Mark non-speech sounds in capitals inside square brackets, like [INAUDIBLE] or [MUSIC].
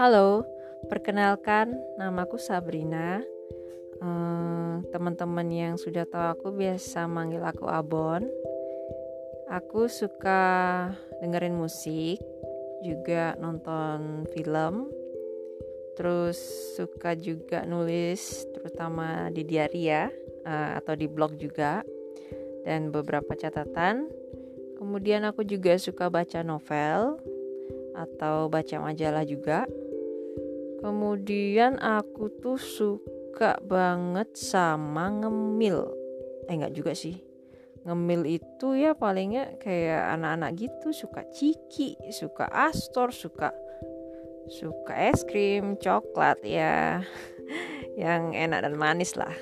Halo, perkenalkan namaku Sabrina. Uh, Teman-teman yang sudah tahu aku biasa manggil aku Abon. Aku suka dengerin musik, juga nonton film, terus suka juga nulis, terutama di diary ya, uh, atau di blog juga, dan beberapa catatan Kemudian aku juga suka baca novel atau baca majalah juga. Kemudian aku tuh suka banget sama ngemil. Eh enggak juga sih. Ngemil itu ya palingnya kayak anak-anak gitu suka ciki, suka astor, suka suka es krim, coklat ya. [LAUGHS] Yang enak dan manis lah.